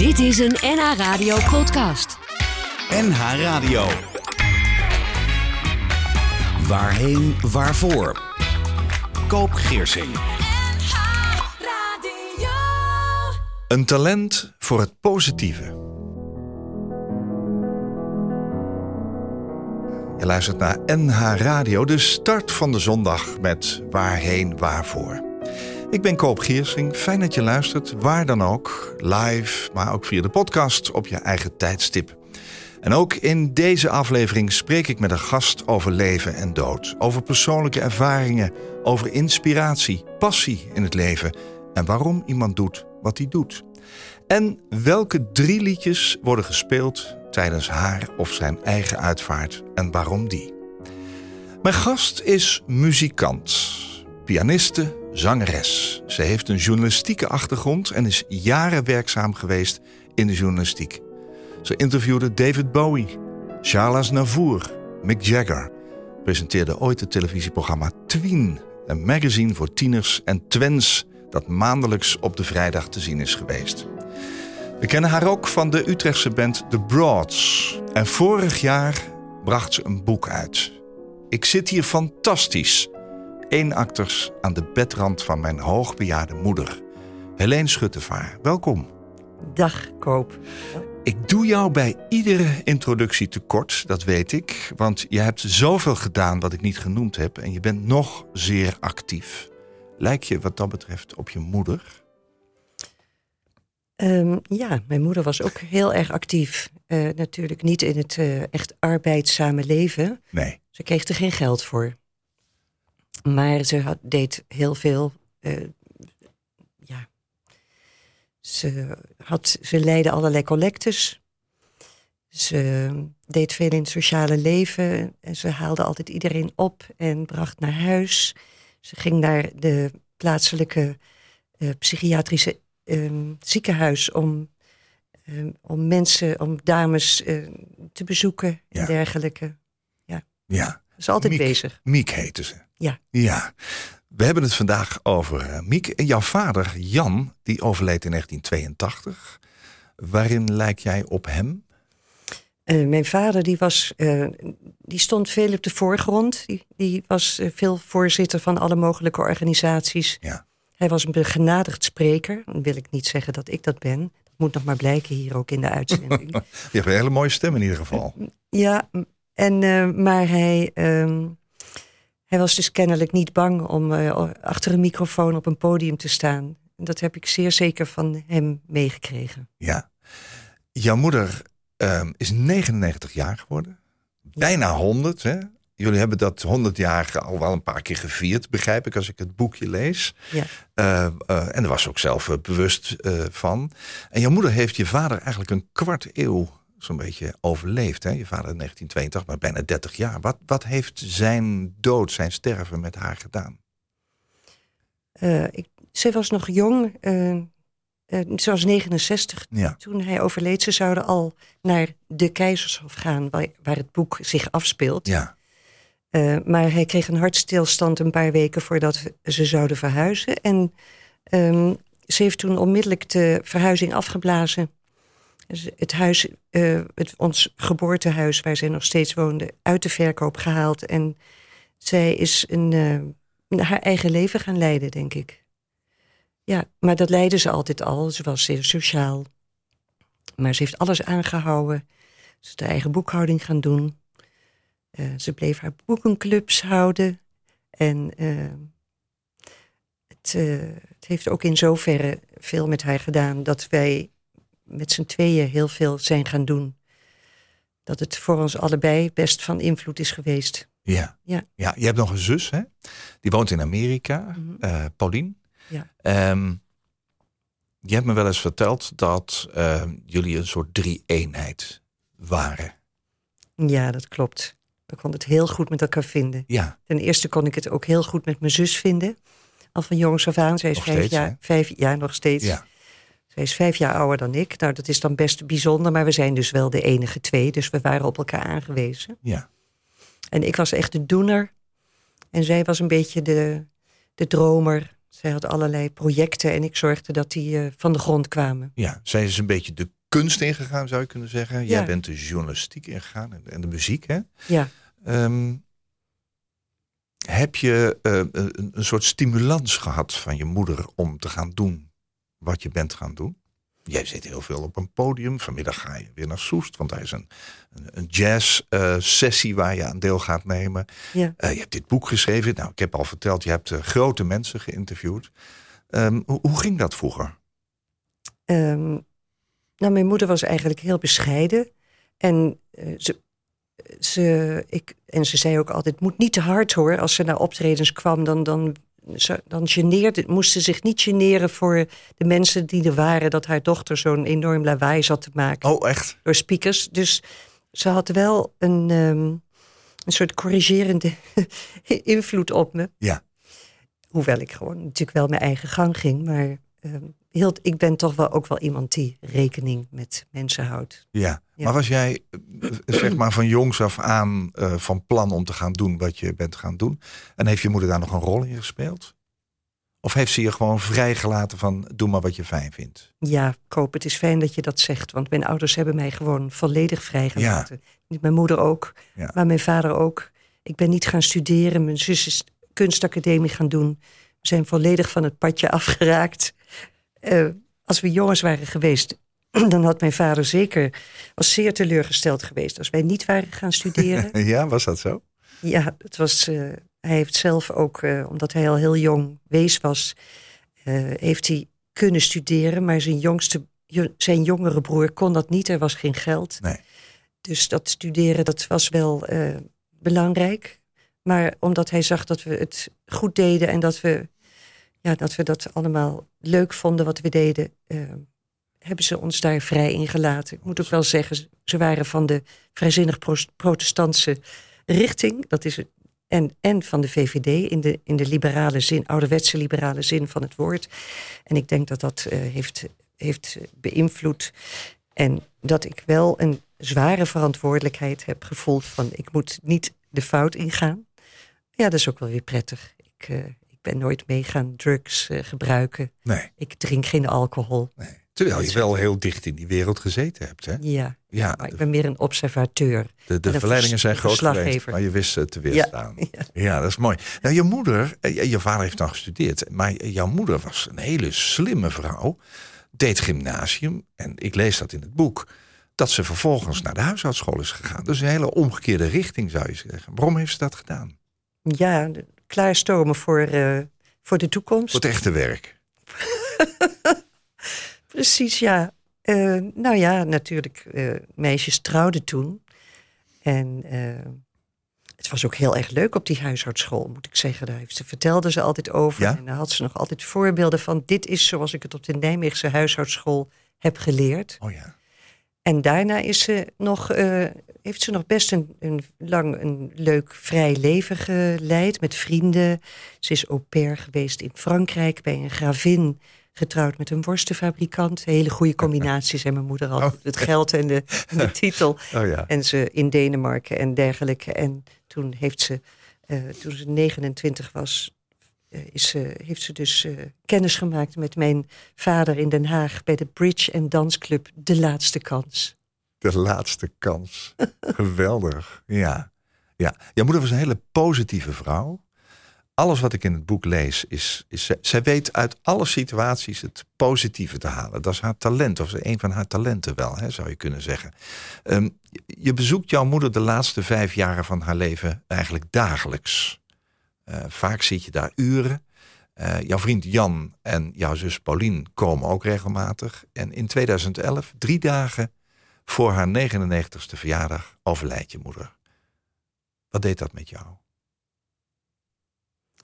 Dit is een NH Radio podcast. NH Radio. Waarheen, waarvoor? Koop Geersing. Een talent voor het positieve. Je luistert naar NH Radio, de start van de zondag met Waarheen, waarvoor. Ik ben Koop Geersing. Fijn dat je luistert, waar dan ook, live, maar ook via de podcast op je eigen tijdstip. En ook in deze aflevering spreek ik met een gast over leven en dood, over persoonlijke ervaringen, over inspiratie, passie in het leven en waarom iemand doet wat hij doet. En welke drie liedjes worden gespeeld tijdens haar of zijn eigen uitvaart en waarom die? Mijn gast is muzikant, pianiste, zangeres. Ze heeft een journalistieke achtergrond en is jaren werkzaam geweest in de journalistiek. Ze interviewde David Bowie, Charles Navour, Mick Jagger. Presenteerde ooit het televisieprogramma Tween, een magazine voor tieners en twens dat maandelijks op de vrijdag te zien is geweest. We kennen haar ook van de Utrechtse band The Broads. En vorig jaar bracht ze een boek uit. Ik zit hier fantastisch. Eenakters aan de bedrand van mijn hoogbejaarde moeder. Helene Schuttevaar, welkom. Dag, Koop. Ik doe jou bij iedere introductie tekort, dat weet ik. Want je hebt zoveel gedaan wat ik niet genoemd heb. En je bent nog zeer actief. Lijk je wat dat betreft op je moeder? Um, ja, mijn moeder was ook heel erg actief. Uh, natuurlijk niet in het uh, echt arbeidzame leven. Nee. Ze kreeg er geen geld voor. Maar ze had, deed heel veel. Uh, ja. Ze, had, ze leidde allerlei collectes. Ze deed veel in het sociale leven. En ze haalde altijd iedereen op en bracht naar huis. Ze ging naar de plaatselijke psychiatrische um, ziekenhuis om, um, om mensen, om dames uh, te bezoeken en dergelijke. Ja. ja. Is altijd Miek, bezig. Miek heette ze. Ja. Ja. We hebben het vandaag over uh, Miek. En jouw vader, Jan, die overleed in 1982. Waarin lijk jij op hem? Uh, mijn vader die was, uh, die stond veel op de voorgrond. Die, die was uh, veel voorzitter van alle mogelijke organisaties. Ja. Hij was een begenadigd spreker. Dan wil ik niet zeggen dat ik dat ben. Dat moet nog maar blijken hier ook in de uitzending. Je hebt een hele mooie stem in ieder geval. Ja, en, uh, maar hij, uh, hij was dus kennelijk niet bang om uh, achter een microfoon op een podium te staan. En dat heb ik zeer zeker van hem meegekregen. Ja. Jouw moeder ehm, is 99 jaar geworden. Bijna 100, hè? Jullie hebben dat 100 jaar al wel een paar keer gevierd, begrijp ik, als ik het boekje lees. Ja. Uh, uh, en daar was ook zelf uh, bewust van. En jouw moeder heeft je vader eigenlijk een kwart eeuw zo'n beetje overleefd. Hè? Je vader in 1982, maar bijna 30 jaar. Wat, wat heeft zijn dood, zijn sterven met haar gedaan? ik, ze was nog jong. ze was 69 ja. toen hij overleed. Ze zouden al naar de Keizershof gaan, waar, waar het boek zich afspeelt. Ja. Uh, maar hij kreeg een hartstilstand een paar weken voordat ze zouden verhuizen. En um, ze heeft toen onmiddellijk de verhuizing afgeblazen. Het huis, uh, het, ons geboortehuis waar zij nog steeds woonde, uit de verkoop gehaald. En zij is een, uh, haar eigen leven gaan leiden, denk ik. Ja, maar dat leidde ze altijd al. Ze was zeer sociaal. Maar ze heeft alles aangehouden. Ze is de eigen boekhouding gaan doen. Uh, ze bleef haar boekenclubs houden. En het, het, heeft ook in zoverre veel met haar gedaan dat wij met z'n tweeën heel veel zijn gaan doen. Dat het voor ons allebei best van invloed is geweest. Ja, ja. ja je hebt nog een zus, hè? Die woont in Amerika, mm -hmm. Paulien. Ja. Um, je hebt me wel eens verteld dat jullie een soort drie-eenheid waren. Ja, dat klopt. We konden het heel goed met elkaar vinden. Ja. Ten eerste kon ik het ook heel goed met mijn zus vinden. Al van jongs af aan. Zij is nog vijf steeds, jaar, hè? vijf jaar nog steeds. Ja. Zij is vijf jaar ouder dan ik. Nou, dat is dan best bijzonder, maar we zijn dus wel de enige twee. Dus we waren op elkaar aangewezen. Ja. En ik was echt de doener. En zij was een beetje de, de dromer. Zij had allerlei projecten en ik zorgde dat die eh, van de grond kwamen. Ja, zij is een beetje de kunst ingegaan, zou je kunnen zeggen. Jij bent de journalistiek ingegaan en, en de muziek, hè? Ja, Ehm, heb je eh, een, een soort stimulans gehad van je moeder om te gaan doen wat je bent gaan doen? Jij zit heel veel op een podium. Vanmiddag ga je weer naar Soest, want daar is een, een, een jazz-sessie waar je aan deel gaat nemen. ja. Eh, je hebt dit boek geschreven. Nou, ik heb al verteld, je hebt eh, grote mensen geïnterviewd. Ehm, hoe, hoe ging dat vroeger? Ehm, nou, mijn moeder was eigenlijk heel bescheiden. En, eh, ze, ze, ik, en ze zei ook altijd, het moet niet te hard hoor. Als ze naar optredens kwam, dan, dan, dan geneerde, moest ze zich niet generen voor de mensen die er waren... dat haar dochter zo'n enorm lawaai zat te maken Oh, echt? door speakers. Dus ze had wel een, ehm, een soort corrigerende invloed op me. Ja. Hoewel ik gewoon natuurlijk wel mijn eigen gang ging. Maar ehm, heel, ik ben toch wel ook wel iemand die rekening met mensen houdt. Ja. Ja. Maar was jij, eh, zeg maar, van jongs af aan eh, van plan om te gaan doen wat je bent gaan doen? En heeft je moeder daar nog een rol in gespeeld? Of heeft ze je gewoon vrijgelaten van doe maar wat je fijn vindt? Ja, Koop, het is fijn dat je dat zegt. Want mijn ouders hebben mij gewoon volledig vrijgelaten. Mijn moeder ook, Ja. maar mijn vader ook. Ik ben niet gaan studeren. Mijn zus is kunstacademie gaan doen. We zijn volledig van het padje afgeraakt. Eh, als we jongens waren geweest, dan had mijn vader zeker... was zeer teleurgesteld geweest als wij niet waren gaan studeren. Ja, was dat zo? Ja, het was, eh, hij heeft zelf ook, eh, omdat hij al heel jong wees was, heeft hij kunnen studeren. Maar zijn, jongste, jo- zijn jongere broer kon dat niet, er was geen geld. Nee. Dus dat studeren, dat was wel belangrijk. Maar omdat hij zag dat we het goed deden en dat we, ja, dat, we dat allemaal leuk vonden wat we deden, eh, hebben ze ons daar vrij in gelaten. Ik moet ook wel zeggen, ze- waren van de vrijzinnig protestantse richting. Dat is het. En, en van de VVD in de, in de liberale zin, ouderwetse liberale zin van het woord. En ik denk dat dat eh, heeft, heeft beïnvloed. En dat ik wel een zware verantwoordelijkheid heb gevoeld van ik moet niet de fout ingaan. Ja, dat is ook wel weer prettig. Ik, eh, ben nooit mee gaan drugs eh, gebruiken. Nee, Ik drink geen alcohol. nee. Terwijl je wel heel dicht in die wereld gezeten hebt, hè? Ja, Ja, maar ik ben meer een observateur. de, de verleidingen zijn groot geweest, maar je wist ze te weerstaan. Ja, Ja, dat is mooi. Nou, je moeder, eh, je vader heeft dan gestudeerd, maar jouw moeder was een hele slimme vrouw, deed gymnasium en ik lees dat in het boek, dat ze vervolgens naar de huishoudschool is gegaan. Dus een hele omgekeerde richting zou je zeggen. Waarom heeft ze dat gedaan? Ja, klaarstomen voor, eh, voor de toekomst. Voor het echte werk. Precies, ja. Eh, nou ja, natuurlijk, eh, meisjes trouwden toen. En het was ook heel erg leuk op die huishoudschool, moet ik zeggen. Daar heeft ze, vertelde ze altijd over. Ja? En daar had ze nog altijd voorbeelden van... dit is zoals ik het op de Nijmeegse huishoudschool heb geleerd. Oh ja. En daarna is ze nog, heeft ze nog best een, een lang een leuk vrij leven geleid met vrienden. Ze is au pair geweest in Frankrijk bij een gravin. Getrouwd met een worstenfabrikant. Een hele goede combinatie, zei mijn moeder al. Oh. Het geld en de, en de titel. Oh ja. En ze in Denemarken en dergelijke. En toen heeft ze, eh, toen ze 29 was, eh, is heeft ze dus eh, kennis gemaakt met mijn vader in Den Haag bij de Bridge en Dansclub De Laatste Kans. De laatste kans. Geweldig. Ja. ja. Jouw moeder was een hele positieve vrouw. Alles wat ik in het boek lees, is, is zij, weet uit alle situaties het positieve te halen. Dat is haar talent, of een van haar talenten wel, hè, zou je kunnen zeggen. Ehm, je- bezoekt jouw moeder de laatste vijf jaren van haar leven eigenlijk dagelijks. Eh, vaak zit je daar uren. Eh, jouw vriend Jan en jouw zus Paulien komen ook regelmatig. En in 2011, drie dagen voor haar 99ste verjaardag, overlijdt je moeder. Wat deed dat met jou?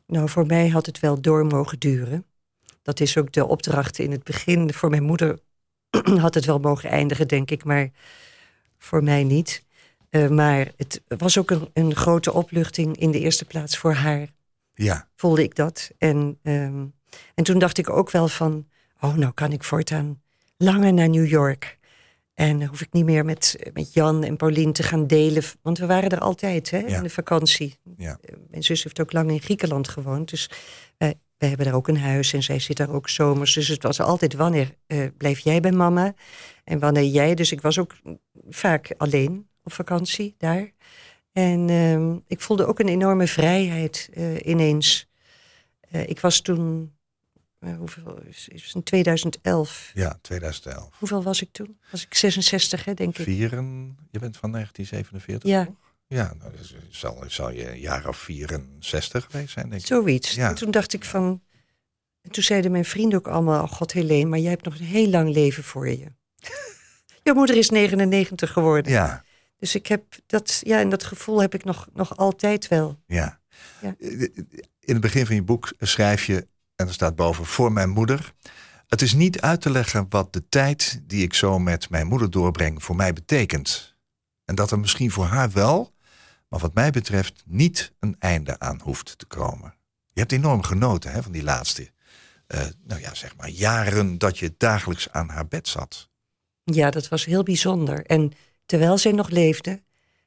Nou, voor mij had het wel door mogen duren. Dat is ook de opdracht in het begin. Voor mijn moeder had het wel mogen eindigen, denk ik, maar voor mij niet. Eh, maar het was ook een, een grote opluchting in de eerste plaats voor haar. Ja, voelde ik dat. En, ehm, en toen dacht ik ook wel van, oh, nou kan ik voortaan langer naar New York. En hoef ik niet meer met, met Jan en Paulien te gaan delen. Want we waren er altijd hè, Ja. in de vakantie. ja. Eh, Mijn zus heeft ook lang in Griekenland gewoond. Dus eh, wij hebben daar ook een huis en zij zit daar ook zomers. Dus het was altijd wanneer uh, blijf jij bij mama en wanneer jij. Dus ik was ook vaak alleen op vakantie daar. En uh, ik voelde ook een enorme vrijheid uh, ineens. Uh, ik was toen, hoeveel is in 2011? Ja, 2011. Hoeveel was ik toen? Was ik 66, hè, denk ik. Vieren, je bent van 1947? Ja. Ja, nou, dus zal, zal je een jaar of 64 geweest zijn, denk ik. Zoiets. Ja. En toen dacht ik van... Toen zeiden mijn vrienden ook allemaal... Oh God, Helene, maar jij hebt nog een heel lang leven voor je. Je moeder is 99 geworden. Ja. Dus ik heb dat... Ja, en dat gevoel heb ik nog, nog altijd wel. Ja. ja. In het begin van je boek schrijf je... En er staat boven, voor mijn moeder... Het is niet uit te leggen wat de tijd die ik zo met mijn moeder doorbreng voor mij betekent. En dat er misschien voor haar wel, maar wat mij betreft niet een einde aan hoeft te komen. Je hebt enorm genoten hè, van die laatste, uh, nou ja, zeg maar, jaren dat je dagelijks aan haar bed zat. Ja, dat was heel bijzonder. En terwijl zij nog leefde,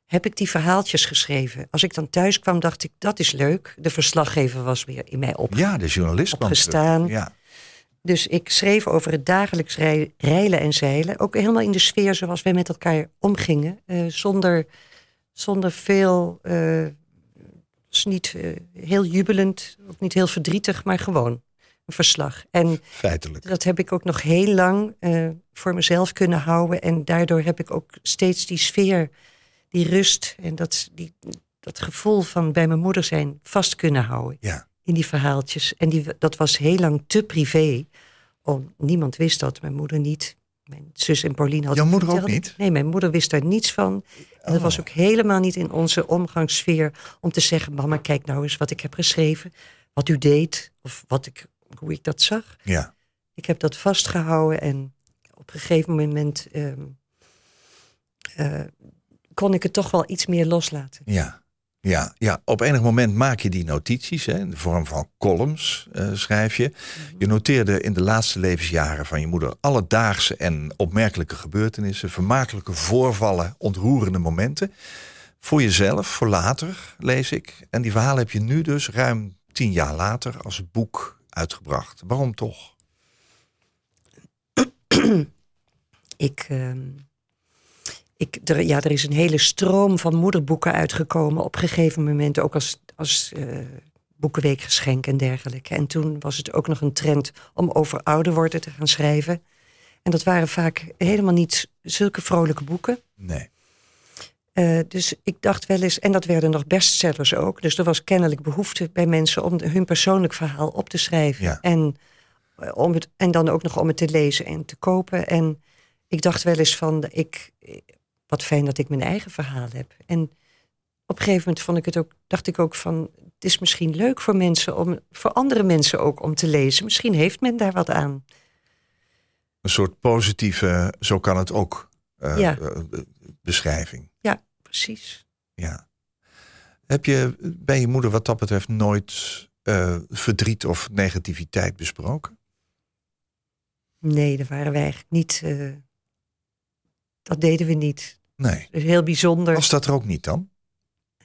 heb ik die verhaaltjes geschreven. Als ik dan thuis kwam, dacht ik, dat is leuk. De verslaggever was weer in mij op. Ja, de journalist opgestaan. Ja. Dus ik schreef over het dagelijks rijlen en zeilen. Ook helemaal in de sfeer zoals wij met elkaar omgingen. Uh, zonder zonder veel, uh, niet uh, heel jubelend, ook niet heel verdrietig, maar gewoon een verslag. En Feitelijk. dat heb ik ook nog heel lang voor mezelf kunnen houden. En daardoor heb ik ook steeds die sfeer, die rust en dat, die, dat gevoel van bij mijn moeder zijn vast kunnen houden. Ja. In die verhaaltjes. En die, dat was heel lang te privé. Om, niemand wist dat, mijn moeder niet. Mijn zus en Pauline hadden. Jouw moeder ook niet? Nee, mijn moeder wist daar niets van. En dat was Oh. ook helemaal niet in onze omgangssfeer om te zeggen: Mama, kijk nou eens wat ik heb geschreven, wat u deed, of wat ik, hoe ik dat zag. Ja. Ik heb dat vastgehouden en op een gegeven moment um, uh, kon ik het toch wel iets meer loslaten. Ja. Ja, ja, op enig moment maak je die notities, hè, in de vorm van columns uh, schrijf je. Je noteerde in de laatste levensjaren van je moeder alledaagse en opmerkelijke gebeurtenissen, vermakelijke voorvallen, ontroerende momenten. Voor jezelf, voor later, lees ik. En die verhalen heb je nu dus ruim tien jaar later als boek uitgebracht. Waarom toch? ik. Uh... Ik, er, ja, er is een hele stroom van moederboeken uitgekomen op een gegeven moment, ook als, als uh, boekenweekgeschenk en dergelijke. En toen was het ook nog een trend om over ouder worden te gaan schrijven. En dat waren vaak helemaal niet zulke vrolijke boeken. Nee. Uh, dus ik dacht wel eens, en dat werden nog bestsellers ook. Dus er was kennelijk behoefte bij mensen om hun persoonlijk verhaal op te schrijven. Ja. En, om het, en dan ook nog om het te lezen en te kopen. En ik dacht wel eens van, ik, wat fijn dat ik mijn eigen verhaal heb. En op een gegeven moment vond ik het ook, dacht ik ook van, het is misschien leuk voor mensen om, voor andere mensen ook om te lezen. Misschien heeft men daar wat aan. Een soort positieve, zo kan het ook, uh, ja. uh, beschrijving. Ja, precies. Ja. Heb je bij je moeder wat dat betreft nooit uh, verdriet of negativiteit besproken? Nee, daar waren wij eigenlijk niet. Uh, dat deden we niet. Nee. Dus heel bijzonder. Was dat er ook niet dan?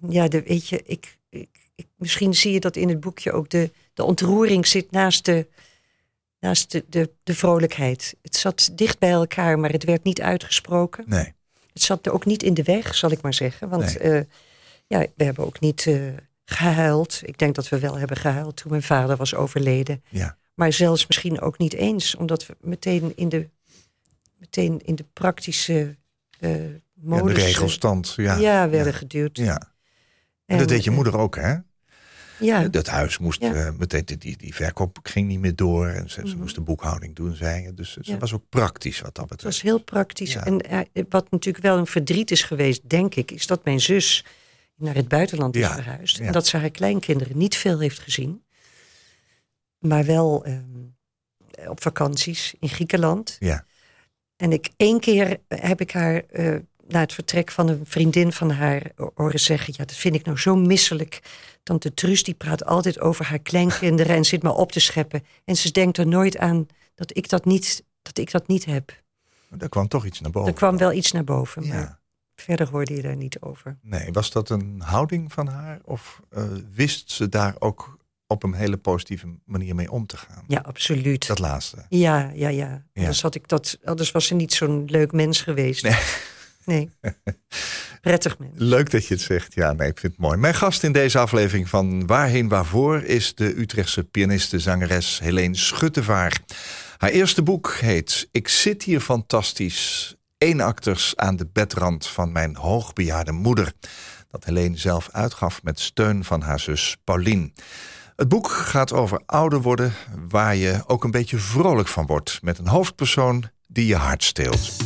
Ja, de, weet je, ik, ik, ik, misschien zie je dat in het boekje ook. De, de ontroering zit naast, de, naast de, de, de vrolijkheid. Het zat dicht bij elkaar, maar het werd niet uitgesproken. Nee. Het zat er ook niet in de weg, zal ik maar zeggen. Want nee. uh, ja, we hebben ook niet uh, gehuild. Ik denk dat we wel hebben gehuild toen mijn vader was overleden. Ja. Maar zelfs misschien ook niet eens, omdat we meteen in de, meteen in de praktische uh, Ja, de regelstand, ja. Ja, werden ja. geduwd. Ja. En, en dat deed je moeder ook, hè? Ja. Dat huis moest ja. uh, meteen, die, die verkoop ging niet meer door. En ze, Mhm. ze moest de boekhouding doen, zei je. Dus ze was ook praktisch wat dat betreft. Het was heel praktisch. En uh, wat natuurlijk wel een verdriet is geweest, denk ik, is dat mijn zus naar het buitenland is verhuisd. En dat ze haar kleinkinderen niet veel heeft gezien. Maar wel um, op vakanties in Griekenland. Ja. En ik één keer heb ik haar uh, na het vertrek van een vriendin van haar horen zeggen: Ja, dat vind ik nou zo misselijk. Tante Truus die praat altijd over haar kleinkinderen en zit maar op te scheppen. En ze denkt er nooit aan dat ik dat niet, dat ik dat niet heb. Er kwam toch iets naar boven. Er kwam wel iets naar boven, ja. maar verder hoorde je daar niet over. Nee, was dat een houding van haar? Of uh, wist ze daar ook op een hele positieve manier mee om te gaan. Ja, absoluut. Dat laatste. Ja, ja, ja. Anders, had ik dat, anders was ze niet zo'n leuk mens geweest. Nee. Nee. Prettig mens. Leuk dat je het zegt. Ja, nee, ik vind het mooi. Mijn gast in deze aflevering van Waarheen Waarvoor is de Utrechtse pianiste zangeres Helene Schuttevaar. Haar eerste boek heet Ik zit hier fantastisch. Eenakters aan de bedrand van mijn hoogbejaarde moeder. Dat Helene zelf uitgaf met steun van haar zus Paulien. Het boek gaat over ouder worden, waar je ook een beetje vrolijk van wordt. Met een hoofdpersoon die je hart steelt.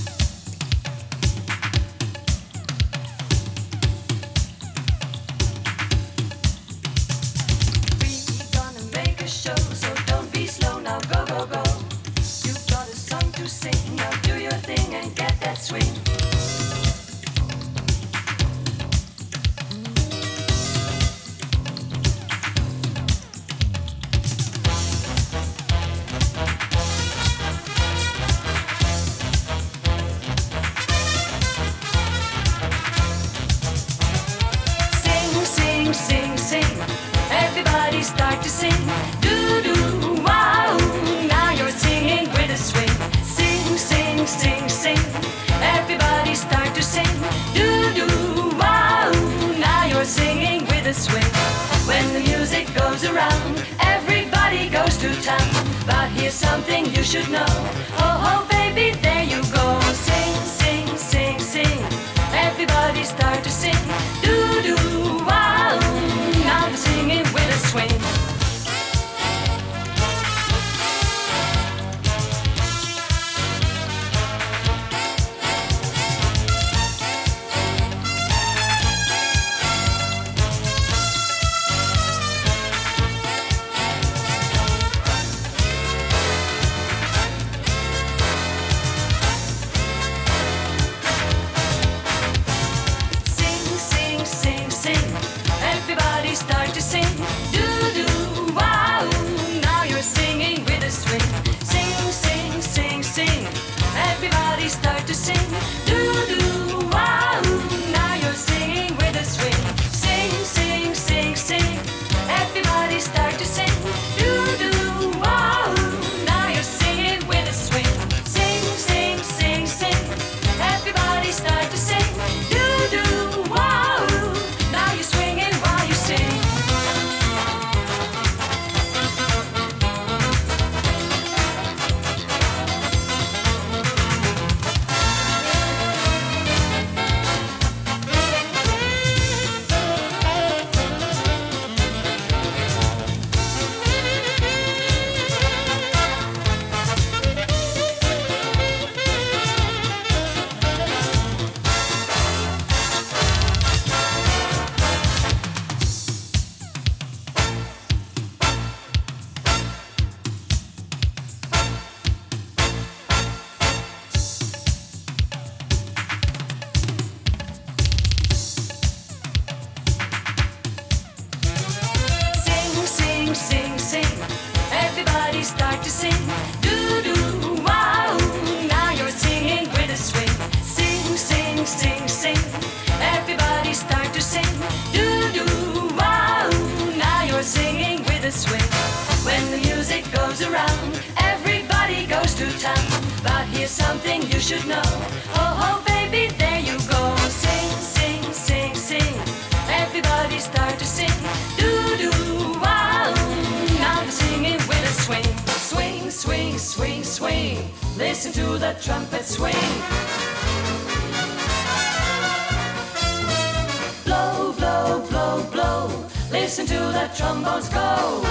Listen to the trombones go.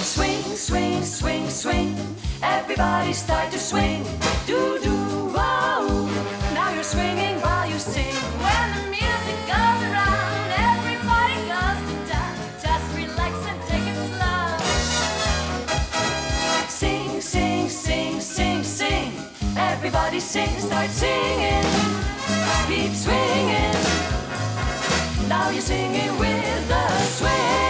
Swing, swing, swing, swing. Everybody start to swing. Do do wow. Now you're swinging while you sing. When the music goes around, everybody goes to town. Just relax and take it slow. Sing, sing, sing, sing, sing. Everybody sing, start singing. Keep swinging. Now you're singing with the swing.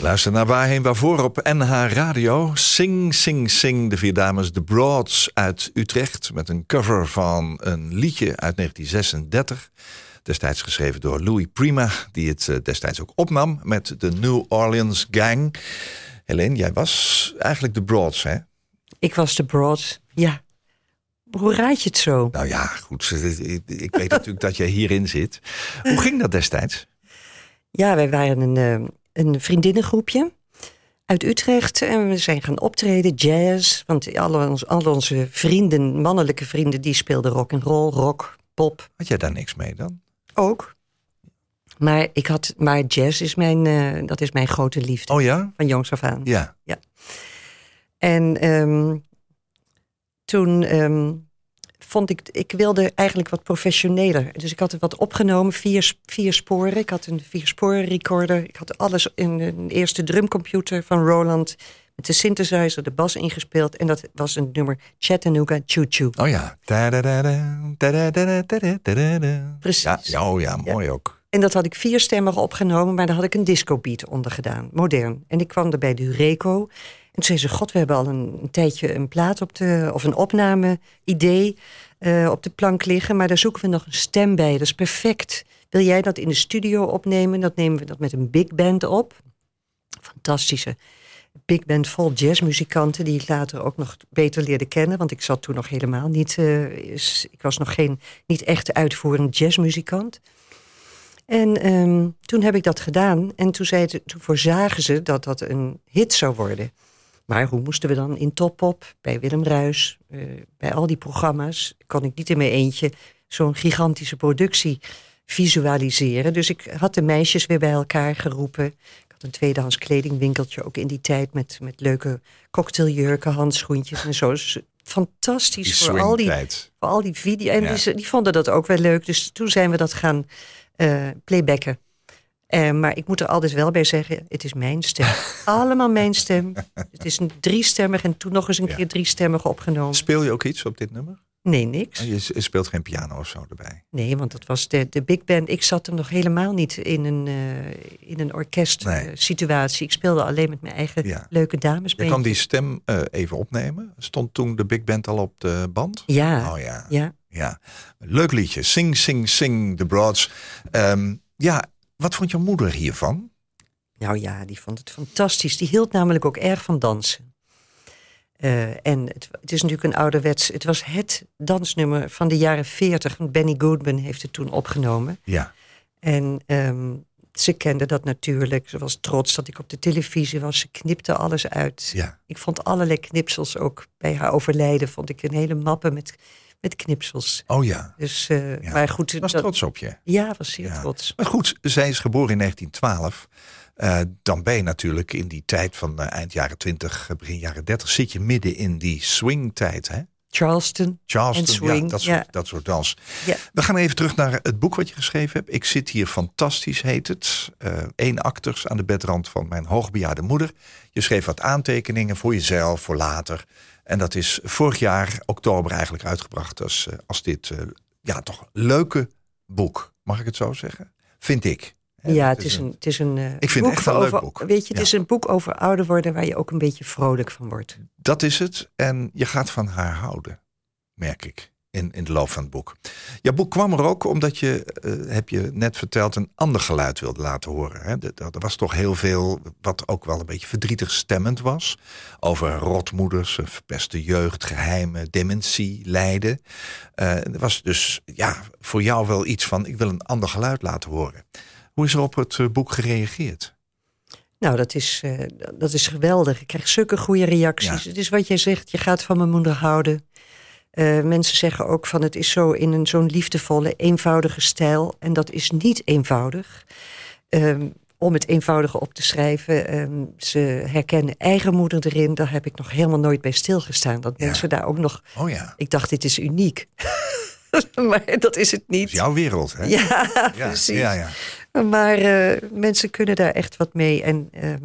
Luister naar Waarheen Waarvoor op NH Radio. Sing, sing, sing. De vier dames The Broads uit Utrecht. Met een cover van een liedje uit 1936. Destijds geschreven door Louis Prima. Die het eh, destijds ook opnam met de New Orleans Gang. Helene, jij was eigenlijk The Broads, hè? Ik was de Broad. Ja. Hoe raad je het zo? Nou ja, goed. Ik weet natuurlijk dat jij hierin zit. Hoe ging dat destijds? Ja, wij waren een, eh, een vriendinnengroepje uit Utrecht. En we zijn gaan optreden, jazz. Want alle, ons, onze vrienden, mannelijke vrienden, die speelden rock and roll, rock, pop Had jij daar niks mee dan? ook. Maar, ik had, maar jazz is mijn, eh, dat is mijn grote liefde. Oh ja? Van jongs af aan. Ja. En ehm, toen ehm, vond ik, ik wilde eigenlijk wat professioneler. Dus ik had er wat opgenomen, vier, vier sporen. Ik had een vier sporen recorder. Ik had alles in een eerste drumcomputer van Roland. Met de synthesizer, de bas ingespeeld. En dat was een nummer Chattanooga Choo Choo. Oh ja. Precies. Ja, ja, oh ja, mooi ook. En dat had ik vierstemmig opgenomen, maar daar had ik een disco-beat onder gedaan, modern. En ik kwam er bij de Hureco. En toen zei ze, god, we hebben al een, een tijdje een plaat op de... of een opname-idee eh, op de plank liggen... maar daar zoeken we nog een stem bij, dat is perfect. Wil jij dat in de studio opnemen? Dat nemen we dat met een big band op. Fantastische big band vol jazzmuzikanten... die ik later ook nog beter leerde kennen... want ik zat toen nog helemaal niet... eh, ik was nog geen, niet echt uitvoerend jazzmuzikant... En ehm, toen heb ik dat gedaan. En toen, zei ze, toen voorzagen ze dat dat een hit zou worden. Maar hoe moesten we dan in Toppop, bij Willem Ruis, eh, bij al die programma's, kon ik niet in mijn eentje zo'n gigantische productie visualiseren. Dus ik had de meisjes weer bij elkaar geroepen. Ik had een tweedehands kledingwinkeltje ook in die tijd met, met leuke cocktailjurken, handschoentjes en zo. Dus fantastisch voor al die voor al die video. En Ja. die, die vonden dat ook wel leuk. Dus toen zijn we dat gaan eh, playbacken. Eh, maar ik moet er altijd wel bij zeggen, het is mijn stem. Allemaal mijn stem. Het is een driestemmig en toen nog eens een Ja. keer driestemmig opgenomen. Speel je ook iets op dit nummer? Nee, niks. Je s- je speelt geen piano of zo erbij. Nee, want dat was de, de big band. Ik zat er nog helemaal niet in een, eh in een orkest Nee. eh, situatie. Ik speelde alleen met mijn eigen Ja. leuke dames. Je kan die stem even opnemen. Stond toen de big band al op de band? Ja, Oh ja. ja. ja. Leuk liedje. Sing, sing, sing, The Broads. Ehm, ja, wat vond jouw moeder hiervan? Nou ja, die vond het fantastisch. Die hield namelijk ook erg van dansen. Eh, en het, het is natuurlijk een ouderwets... Het was het dansnummer van de jaren 40. want Benny Goodman heeft het toen opgenomen. Ja. En ehm, ze kende dat natuurlijk. Ze was trots dat ik op de televisie was. Ze knipte alles uit. Ja. Ik vond allerlei knipsels ook bij haar overlijden. Vond ik een hele mappe met, met knipsels. Oh ja. Dus, Ja. maar goed. Was dat- trots op je. Ja, was zeer Ja. trots. Maar goed, zij is geboren in 1912. Eh, dan ben je natuurlijk in die tijd van eh, eind jaren 20, begin jaren 30... zit je midden in die swingtijd, hè? Charleston. Charleston, swing, ja, dat soort, ja. dat soort dans. Ja. We gaan even terug naar het boek wat je geschreven hebt. Ik zit hier fantastisch, heet het. Eén acters aan de bedrand van mijn hoogbejaarde moeder. Je schreef wat aantekeningen voor jezelf, voor later. En dat is vorig jaar, oktober, eigenlijk uitgebracht als, eh, als dit, eh, ja, toch leuke boek. Mag ik het zo zeggen? Vind ik. Ja, het is een, het is een eh, Ik vind het echt een leuk over, boek. Weet je, het Ja. is een boek over ouder worden waar je ook een beetje vrolijk van wordt. Dat is het. En je gaat van haar houden, merk ik, in, in de loop van het boek. Jouw boek kwam er ook omdat je, eh, heb je net verteld, een ander geluid wilde laten horen. Hè? Er, er was toch heel veel wat ook wel een beetje verdrietig stemmend was. Over rotmoeders, verpeste jeugd, geheimen, dementie, lijden. Eh, er was dus ja, voor jou wel iets van, ik wil een ander geluid laten horen. Hoe is er op het eh, boek gereageerd? Nou, dat is, dat is geweldig. Ik krijg zulke goede reacties. Ja. Het is wat jij zegt, je gaat van mijn moeder houden. Eh, mensen zeggen ook van het is zo in een zo'n liefdevolle, eenvoudige stijl. En dat is niet eenvoudig. Ehm, om het eenvoudige op te schrijven. ehm, ze herkennen eigen moeder erin. Daar heb ik nog helemaal nooit bij stilgestaan. Dat Ja. mensen daar ook nog... Oh ja, Ik dacht, dit is uniek. maar dat is het niet. is jouw wereld. Hè? Ja, ja, precies. ja, ja. Maar eh, mensen kunnen daar echt wat mee. En ehm,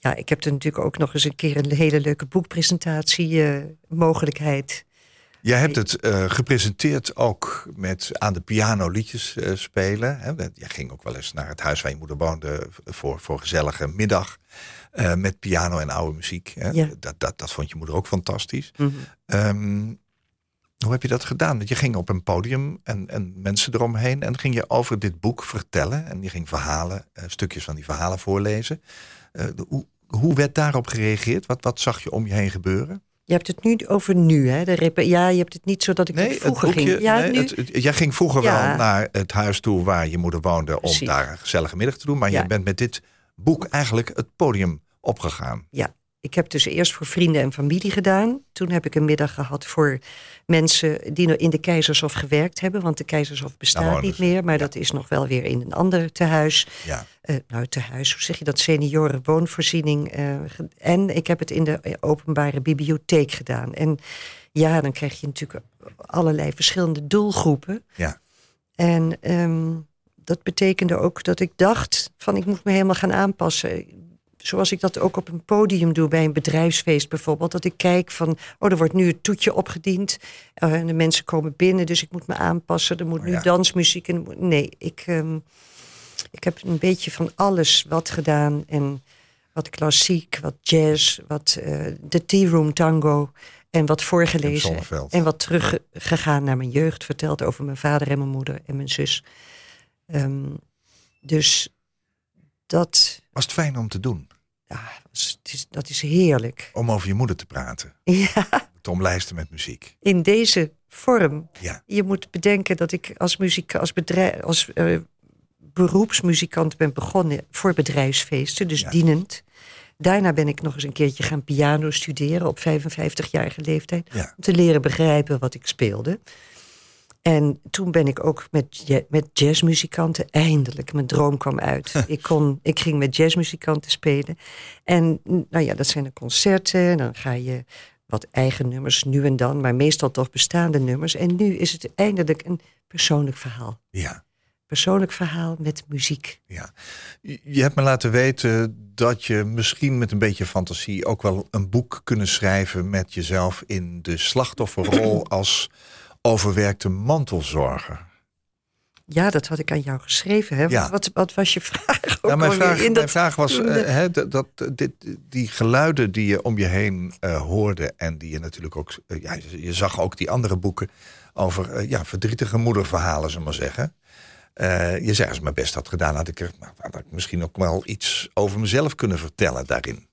ja, ik heb er natuurlijk ook nog eens een keer een hele leuke boekpresentatie eh, mogelijkheid Jij hebt het eh, gepresenteerd ook met aan de piano liedjes eh, spelen. Hè? Jij ging ook wel eens naar het huis waar je moeder woonde voor, voor gezellige middag. met piano en oude muziek. Hè? Ja. Dat, dat, dat vond je moeder ook fantastisch. Mhm. Ehm, hoe heb je dat gedaan? Want je ging op een podium en, en mensen eromheen. En ging je over dit boek vertellen. En je ging verhalen, stukjes van die verhalen voorlezen. Eh, de- hoe, hoe werd daarop gereageerd? Wat, wat zag je om je heen gebeuren? Je hebt het nu over nu, hè? De ja, je hebt het niet zo dat ik het vroeger boekje- ging. Ja, nee, nu, het- het- jij ging vroeger Ja. wel naar het huis toe waar je moeder woonde om Precies. daar een gezellige middag te doen. Maar Ja. je bent met dit boek eigenlijk het podium opgegaan. ja. Ik heb dus eerst voor vrienden en familie gedaan. Toen heb ik een middag gehad voor mensen die nog in de Keizershof gewerkt hebben. Want de Keizershof bestaat woonden niet meer, maar dat is nog wel weer in een ander tehuis. Ja. Eh, nou, tehuis, hoe zeg je dat? Senioren woonvoorziening. eh, en ik heb het in de openbare bibliotheek gedaan. En ja, dan krijg je natuurlijk allerlei verschillende doelgroepen. Ja. En ehm, dat betekende ook dat ik dacht van ik moet me helemaal gaan aanpassen. Zoals ik dat ook op een podium doe bij een bedrijfsfeest bijvoorbeeld. Dat ik kijk van, oh er wordt nu het toetje opgediend. eh, en de mensen komen binnen, dus ik moet me aanpassen. Er moet Oh nu ja. dansmuziek. En, nee, ik, ehm, ik heb een beetje van alles wat gedaan. En wat klassiek, wat jazz, wat eh, de tea room tango. En wat voorgelezen. En wat teruggegaan naar mijn jeugd. Verteld over mijn vader en mijn moeder en mijn zus. Ehm, dus dat, Was het fijn om te doen? ja, het is, dat is heerlijk. Om over je moeder te praten. Ja, Te omlijsten met muziek. in deze vorm. Ja. Je moet bedenken dat ik als, muziek, als, bedrijf, als eh, beroepsmuzikant ben begonnen voor bedrijfsfeesten, dus Ja. dienend. Daarna ben ik nog eens een keertje gaan piano studeren op 55-jarige leeftijd. Ja. Om te leren begrijpen wat ik speelde. En toen ben ik ook met, met jazzmuzikanten, eindelijk, mijn droom kwam uit. ik, kon, ik ging met jazzmuzikanten spelen. En nou ja, dat zijn de concerten. En dan ga je wat eigen nummers nu en dan, maar meestal toch bestaande nummers. En nu is het eindelijk een persoonlijk verhaal. Ja. Persoonlijk verhaal met muziek. Ja. Je hebt me laten weten dat je misschien met een beetje fantasie ook wel een boek kunnen schrijven met jezelf in de slachtofferrol als overwerkte mantelzorger. Ja, dat had ik aan jou geschreven. Hè? Ja. Wat, wat, was je vraag? ook Nou, mijn, alweer vraag, in mijn dat- vraag was de- eh, hè, dat, dat, dit, die geluiden die je om je heen eh, hoorde en die je natuurlijk ook, eh, ja, je- zag ook die andere boeken over eh, ja, verdrietige moederverhalen, zullen we maar zeggen. Eh, je zei, als ik mijn best had gedaan, had ik, er, nou, had ik misschien ook wel iets over mezelf kunnen vertellen daarin.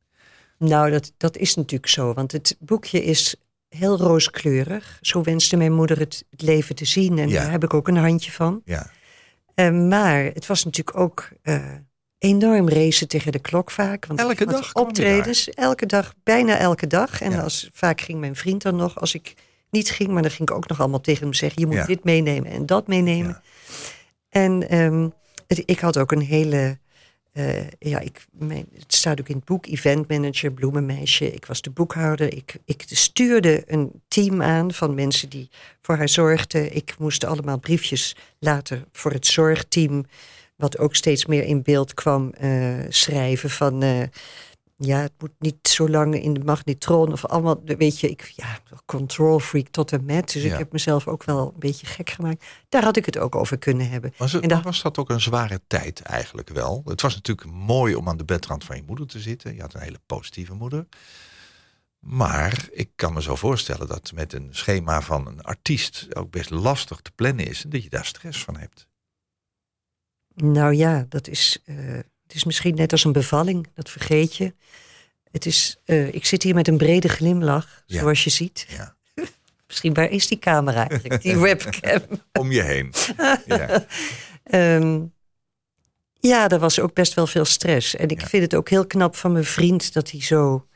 Nou, dat, dat is natuurlijk zo. Want het boekje is heel rooskleurig. Zo wenste mijn moeder het, het leven te zien. En Ja. daar heb ik ook een handje van. Ja, Eh, maar het was natuurlijk ook eh, enorm racen tegen de klok vaak. Want Elke dag optredens. Elke dag, bijna elke dag. En Ja. als, vaak ging mijn vriend dan nog. Als ik niet ging, maar dan ging ik ook nog allemaal tegen hem zeggen... je moet Ja. dit meenemen en dat meenemen. Ja. En ehm, het- ik had ook een hele... eh, ja, ik, het staat ook in het boek, eventmanager, bloemenmeisje. Ik was de boekhouder. Ik, ik stuurde een team aan van mensen die voor haar zorgden. Ik moest allemaal briefjes later voor het zorgteam, wat ook steeds meer in beeld kwam, eh, schrijven van... eh, ja, het moet niet zo lang in de magnetron of allemaal, weet je, ik, ja, control freak tot en met. Dus Ja. ik heb mezelf ook wel een beetje gek gemaakt. Daar had ik het ook over kunnen hebben. Was, het, En daar- was dat ook een zware tijd eigenlijk wel? Het was natuurlijk mooi om aan de bedrand van je moeder te zitten. Je had een hele positieve moeder. Maar ik kan me zo voorstellen dat met een schema van een artiest ook best lastig te plannen is. En dat je daar stress van hebt. Nou ja, dat is, eh, het is misschien net als een bevalling, dat vergeet je. Het is, eh, ik zit hier met een brede glimlach, Ja. zoals je ziet. Ja. Misschien waar is die camera eigenlijk, die webcam? Om je heen. Ja. Ehm, ja, er was ook best wel veel stress. En ik Ja. vind het ook heel knap van mijn vriend dat hij zo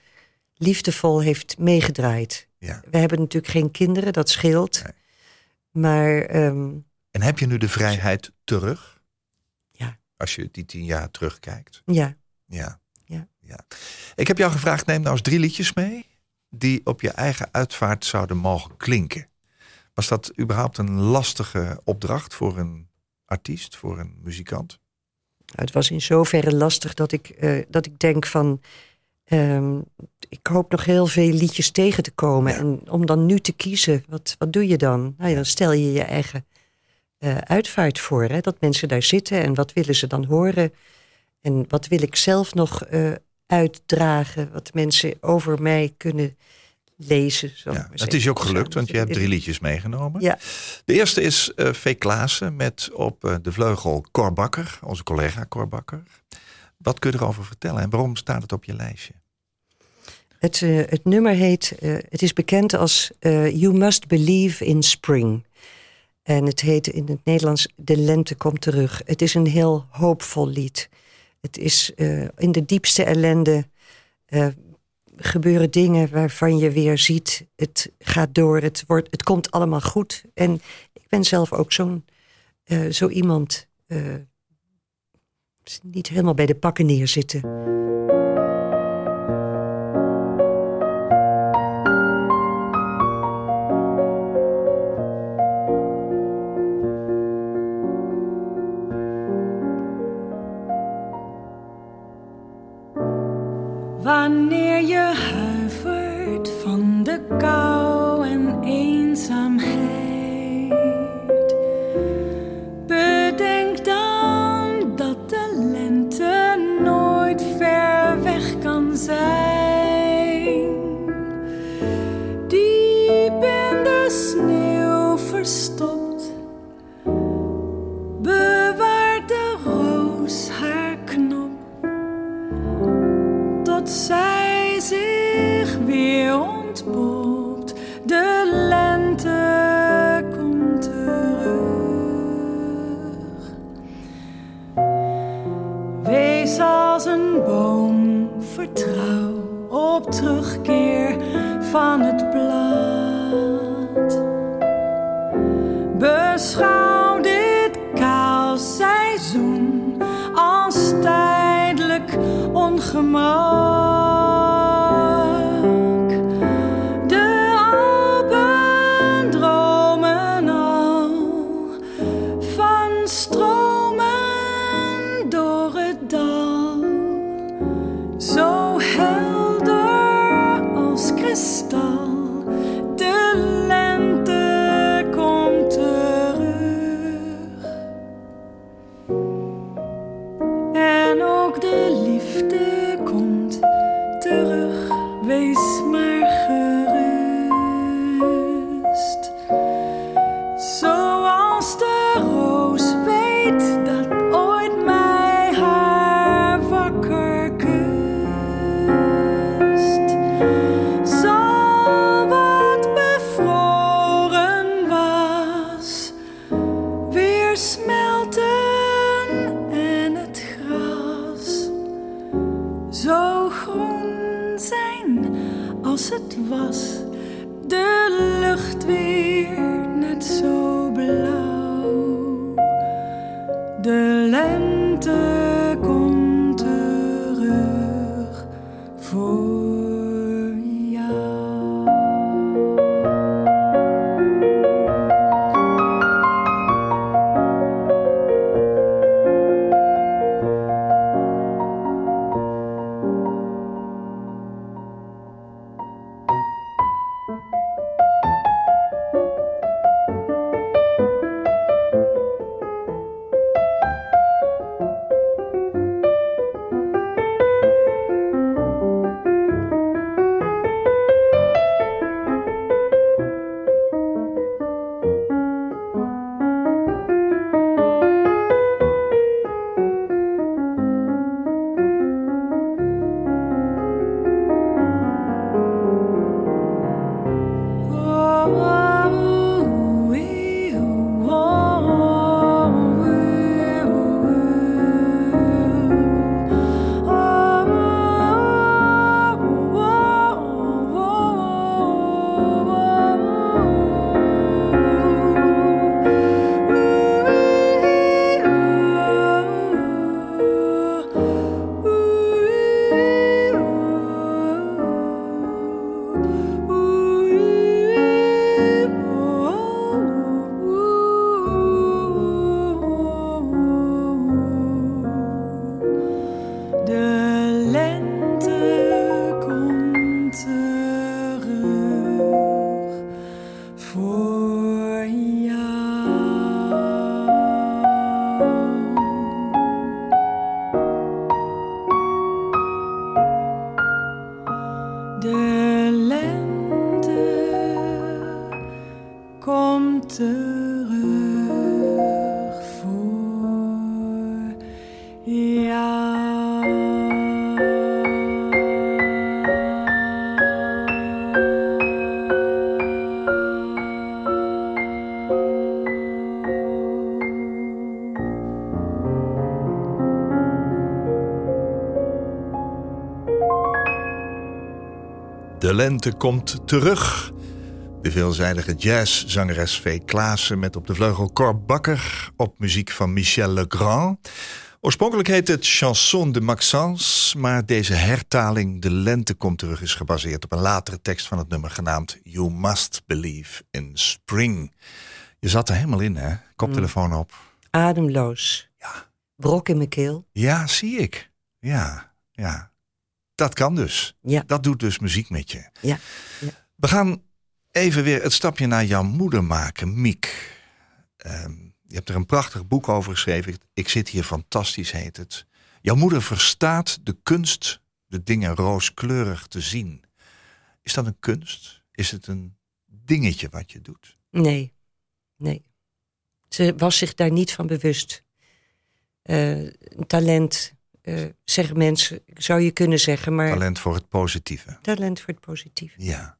liefdevol heeft meegedraaid. Ja. We hebben natuurlijk geen kinderen, dat scheelt. Nee. Maar ehm, En heb je nu de vrijheid terug? Als je die tien jaar terugkijkt. ja, Ja. Ja. ja. Ik heb jou gevraagd, neem nou eens drie liedjes mee. Die op je eigen uitvaart zouden mogen klinken. Was dat überhaupt een lastige opdracht voor een artiest, voor een muzikant? Nou, het was in zoverre lastig dat ik, eh, dat ik denk van... ehm, ik hoop nog heel veel liedjes tegen te komen. En om dan nu te kiezen, wat, wat doe je dan? Nou ja, dan stel je je eigen eh, uitvaart voor. Hè? Dat mensen daar zitten en wat willen ze dan horen? En wat wil ik zelf nog eh, uitdragen? Wat mensen over mij kunnen lezen. Ja, het is je ook gelukt, want je hebt drie liedjes meegenomen. Ja, De eerste is eh V. Klaassen met op de vleugel Cor Bakker, onze collega Cor Bakker. Wat kun je erover vertellen en waarom staat het op je lijstje? het, het nummer heet, het is bekend als You Must Believe in Spring. En het heet in het Nederlands De Lente komt terug. Het is een heel hoopvol lied. Het is eh, in de diepste ellende eh, gebeuren dingen waarvan je weer ziet, het gaat door, het, wordt, het komt allemaal goed. En ik ben zelf ook zo'n eh, zo iemand, niet helemaal bij de pakken neerzitten. De lente komt terug. De veelzijdige jazzzangeres V. Klaassen met op de vleugel Cor Bakker op muziek van Michel Legrand. Oorspronkelijk heet het Chanson de Maxence, maar deze hertaling De lente komt terug is gebaseerd op een latere tekst van het nummer genaamd You Must Believe in Spring. Je zat er helemaal in, hè? Koptelefoon op. Ademloos. Ja. Brok in mijn keel. Ja, zie ik. Ja, ja. Dat kan dus. Ja. Dat doet dus muziek met je. Ja. ja. We gaan even weer het stapje naar jouw moeder maken, Miek. Ehm, je hebt er een prachtig boek over geschreven. Ik zit hier fantastisch, heet het. Jouw moeder verstaat de kunst de dingen rooskleurig te zien. Is dat een kunst? Is het een dingetje wat je doet? Nee, nee. Ze was zich daar niet van bewust. Eh, een talent, eh, zeggen mensen, zou je kunnen zeggen, maar Talent voor het positieve. talent voor het positieve. Ja.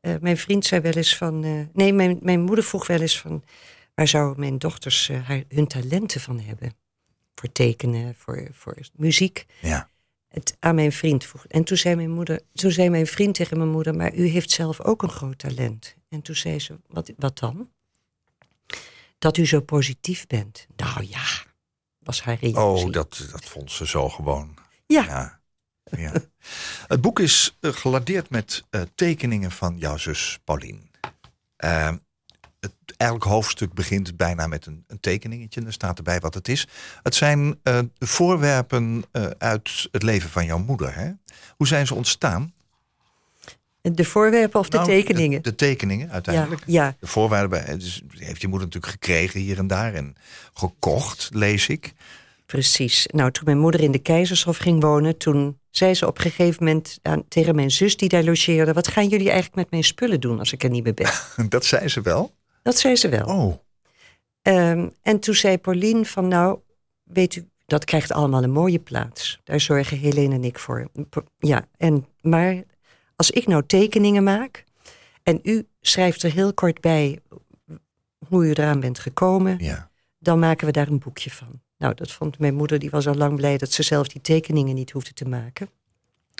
Eh, mijn vriend zei wel eens van. eh, nee, mijn, mijn moeder vroeg wel eens van. Waar zouden mijn dochters haar, hun talenten van hebben? Voor tekenen, voor, voor muziek. Ja. Het aan mijn vriend vroeg. En toen zei mijn moeder, toen zei mijn vriend tegen mijn moeder, maar u heeft zelf ook een groot talent. En toen zei ze, wat, wat dan? Dat u zo positief bent. Nou ja, was haar reactie. Oh, dat, dat vond ze zo gewoon. Ja, Ja. ja. Het boek is eh, geladeerd met eh, tekeningen van jouw zus Paulien. Eh, het, elk hoofdstuk begint bijna met een, een tekeningetje. En er staat erbij wat het is. Het zijn eh, voorwerpen uit het leven van jouw moeder. Hè? Hoe zijn ze ontstaan? De voorwerpen of de Nou, tekeningen. De, de tekeningen uiteindelijk. Ja, ja. De voorwaarden dus heeft je moeder natuurlijk gekregen hier en daar. En gekocht, lees ik. Precies. Nou, toen mijn moeder in de Keizershof ging wonen, toen zei ze op een gegeven moment aan, tegen mijn zus die daar logeerde: Wat gaan jullie eigenlijk met mijn spullen doen als ik er niet meer ben? Dat zei ze wel. Dat zei ze wel. Oh, Ehm, en toen zei Pauline: van nou, weet u, dat krijgt allemaal een mooie plaats. Daar zorgen Helene en ik voor. Ja, en, maar als ik nou tekeningen maak en u schrijft er heel kort bij hoe u eraan bent gekomen, ja. dan maken we daar een boekje van. Nou, dat vond mijn moeder, die was al lang blij dat ze zelf die tekeningen niet hoefde te maken.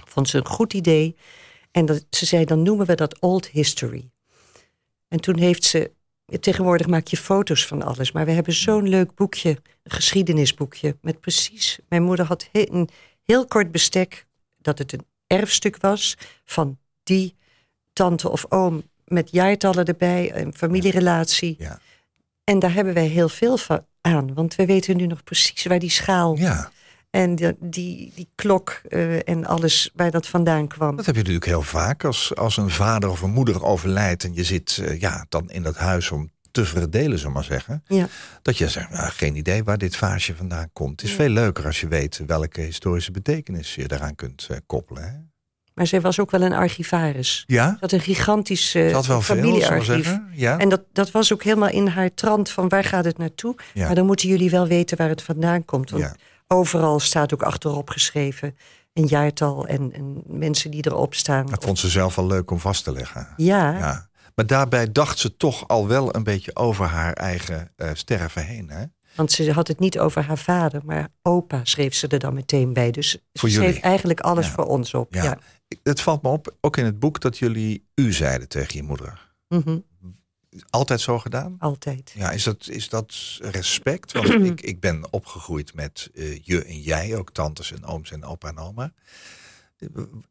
Vond ze een goed idee. En dat, ze zei, dan noemen we dat old history. En toen heeft ze, tegenwoordig maak je foto's van alles, maar we hebben zo'n leuk boekje, een geschiedenisboekje, met precies, mijn moeder had een heel kort bestek, dat het een erfstuk was van die tante of oom met jaartallen erbij, een familierelatie. Ja. En daar hebben wij heel veel van aan, want we weten nu nog precies waar die schaal ja. en die, die, die klok eh, en alles waar dat vandaan kwam. Dat heb je natuurlijk heel vaak als, als een vader of een moeder overlijdt en je zit eh, ja, dan in dat huis om te verdelen, zullen we maar zeggen. Ja. Dat je zegt, nou, geen idee waar dit vaasje vandaan komt. Het is veel leuker als je weet welke historische betekenis je daaraan kunt eh, koppelen. Hè? Maar zij was ook wel een archivaris. Ja, Ze had een gigantisch uh, had wel we familiearchief. Ja, En dat, dat was ook helemaal in haar trant van waar gaat het naartoe? Ja. Maar dan moeten jullie wel weten waar het vandaan komt. Want Ja. overal staat ook achterop geschreven een jaartal en, en mensen die erop staan. dat vond ze zelf wel leuk om vast te leggen. Ja, Ja. Maar daarbij dacht ze toch al wel een beetje over haar eigen eh, sterven heen. Hè? want ze had het niet over haar vader, maar opa schreef ze er dan meteen bij. Dus Voor ze schreef eigenlijk alles Ja. voor ons op. Ja. Ja. Het valt me op, ook in het boek, dat jullie u zeiden tegen je moeder. Mhm, Altijd zo gedaan? altijd. Ja, is dat, is dat respect? Want ik, ik ben opgegroeid met eh, je en jij, ook tantes en ooms en opa en oma.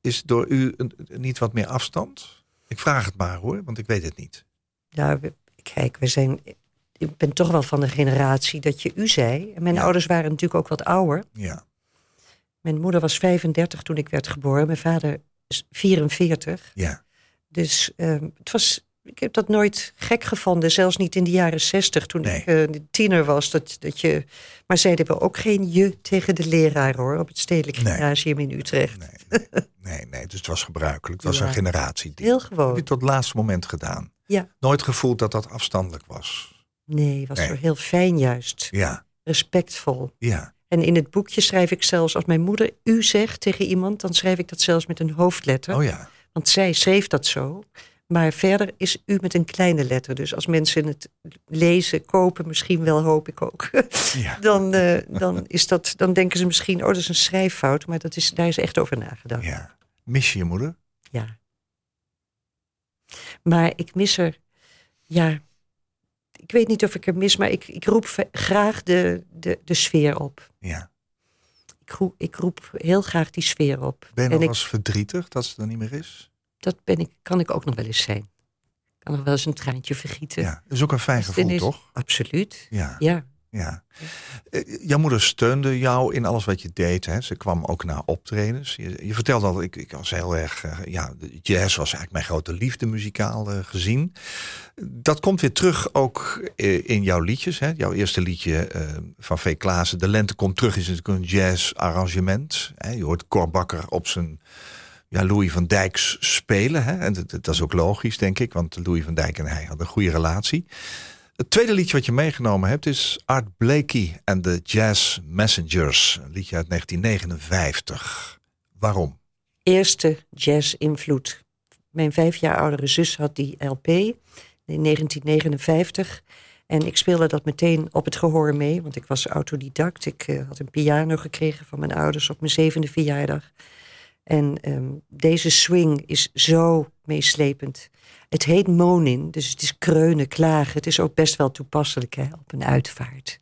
Is door u een- niet wat meer afstand? Ik vraag het maar hoor, want ik weet het niet. Ja, we- kijk, we zijn. Ik ben toch wel van de generatie dat je u zei. Mijn Ja. ouders waren natuurlijk ook wat ouder. Ja, Mijn moeder was 35 toen ik werd geboren. Mijn vader is 44. ja, Dus ehm, het was ik heb dat nooit gek gevonden. Zelfs niet in de jaren zestig, toen Nee. ik eh, tiener was. Dat, dat je, maar zeiden we ook geen je tegen de leraar hoor, op het Stedelijk Nee. Gymnasium in Utrecht. Nee, nee, nee, nee, dus het was gebruikelijk. Het was Ja. een generatie. Heel Heb gewoon. je tot het laatste moment gedaan? Ja. Nooit gevoeld dat dat afstandelijk was? Nee, was Nee. heel fijn juist. Ja, Respectvol. ja. En in het boekje schrijf ik zelfs, als mijn moeder u zegt tegen iemand, dan schrijf ik dat zelfs met een hoofdletter. Oh ja. Want zij schreef dat zo. Maar verder is u met een kleine letter. Dus als mensen het lezen, kopen, misschien wel, hoop ik ook. ja. dan, eh, dan, is dat, dan denken ze misschien, oh, dat is een schrijffout. Maar dat is, daar is echt over nagedacht. ja. Mis je je moeder? Ja. Maar ik mis er, ja, ik weet niet of ik er mis, maar ik, ik roep graag de, de, de sfeer op. Ja. Ik roep, ik roep heel graag die sfeer op. Ben je en nog ik, eens verdrietig dat ze er niet meer is? Dat ben ik, kan ik ook nog wel eens zijn. Ik kan nog wel eens een traantje vergieten. Ja. Dat is ook een fijn het gevoel, is- toch? Absoluut. Ja. Ja. Ja. Eh, Jouw moeder steunde jou in alles wat je deed. Hè? Ze kwam ook naar optredens. Je, je vertelde al, ik, ik was heel erg... eh, ja, jazz was eigenlijk mijn grote liefde muzikaal eh, gezien. Dat komt weer terug ook in jouw liedjes. Hè? Jouw eerste liedje van V. Klaassen, De Lente komt terug, is natuurlijk een jazz arrangement. Hè? Je hoort Cor Bakker op zijn ja, Louis van Dijks spelen. Hè? En dat, is ook logisch, denk ik, want Louis van Dijk en hij hadden een goede relatie. Het tweede liedje wat je meegenomen hebt is Art Blakey en de Jazz Messengers. Een liedje uit 1959. Waarom? Eerste jazz-invloed. Mijn vijf jaar oudere zus had die LP in 1959. En ik speelde dat meteen op het gehoor mee, want ik was autodidact. Ik eh, had een piano gekregen van mijn ouders op mijn zevende verjaardag. En ehm, deze swing is zo meeslepend. Het heet monin, dus het is kreunen, klagen. Het is ook best wel toepasselijk hè, op een uitvaart.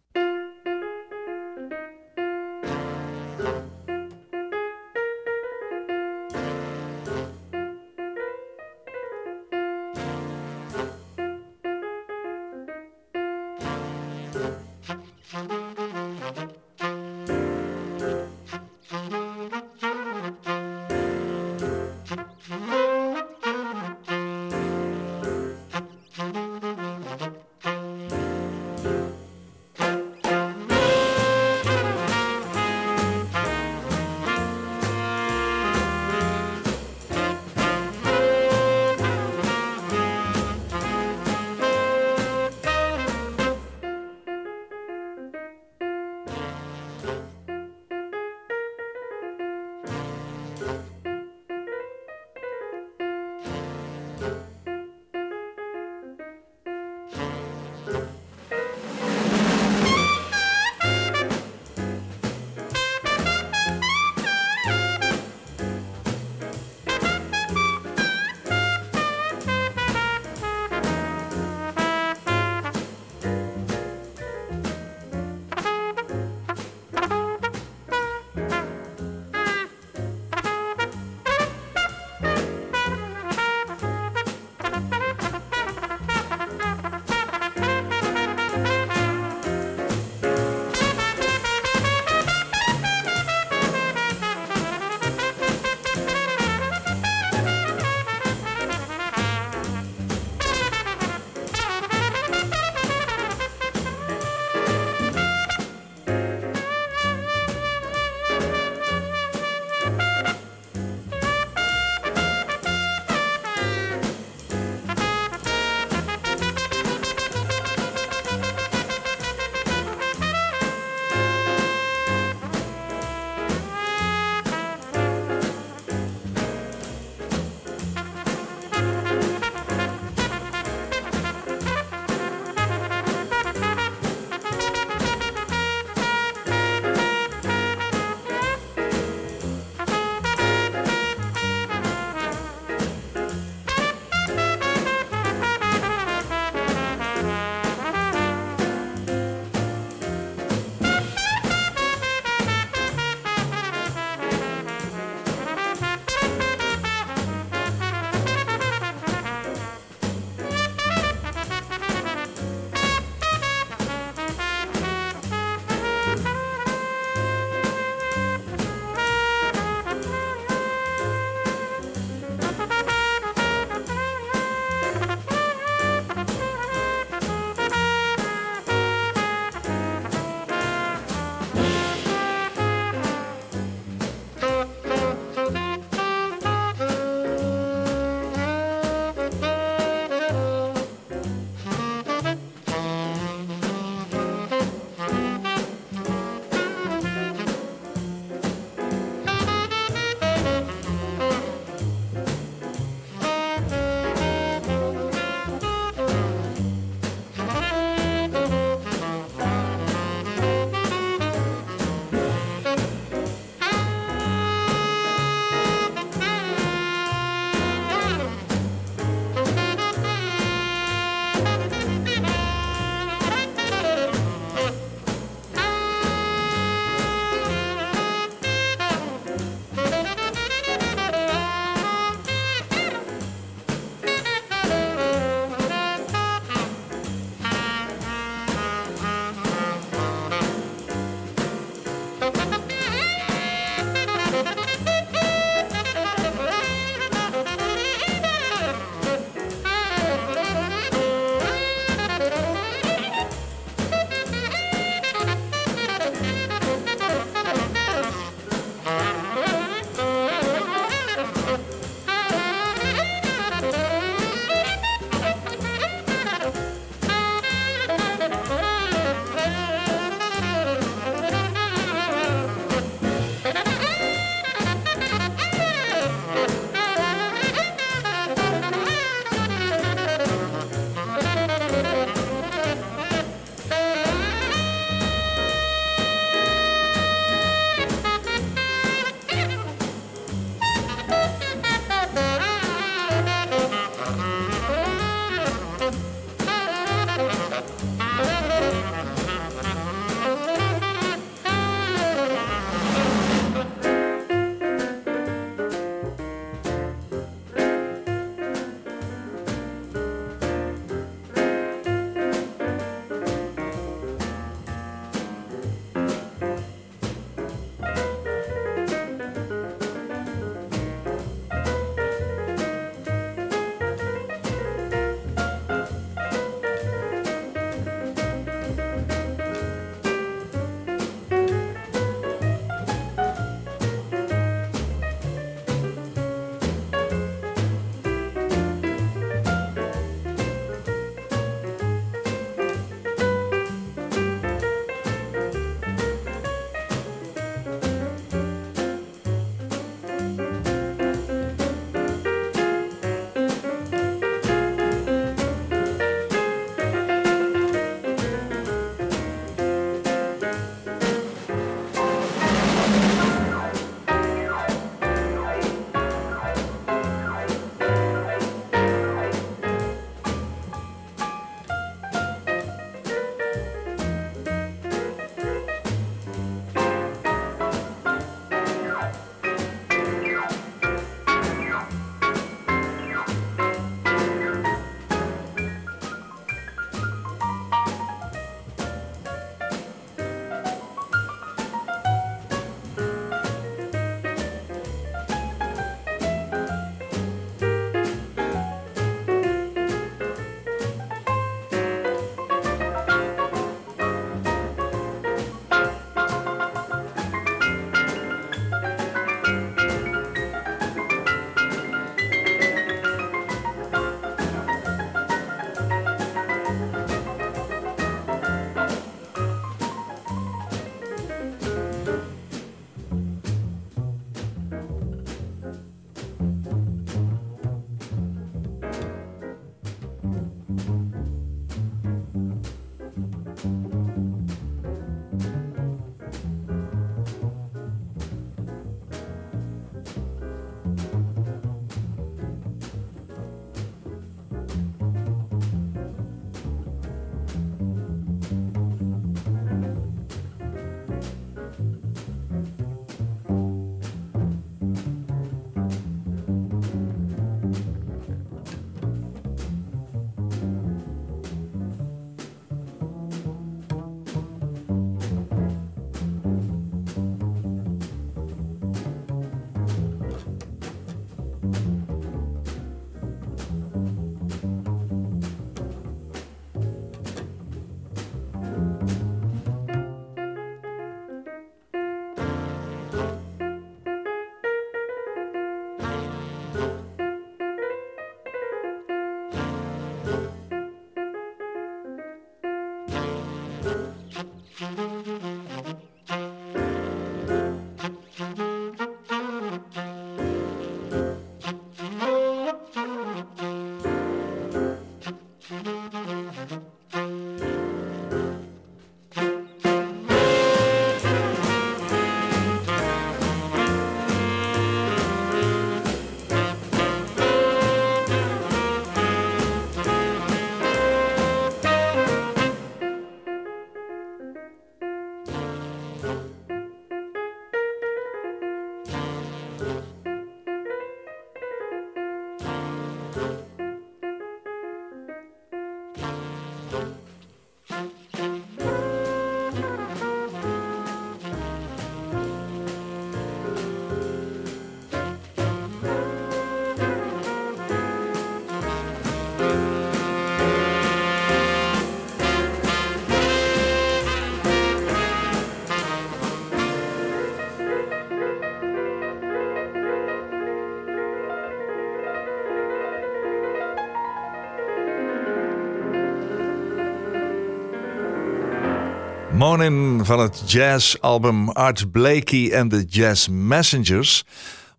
Morning van het jazzalbum Art Blakey and the Jazz Messengers.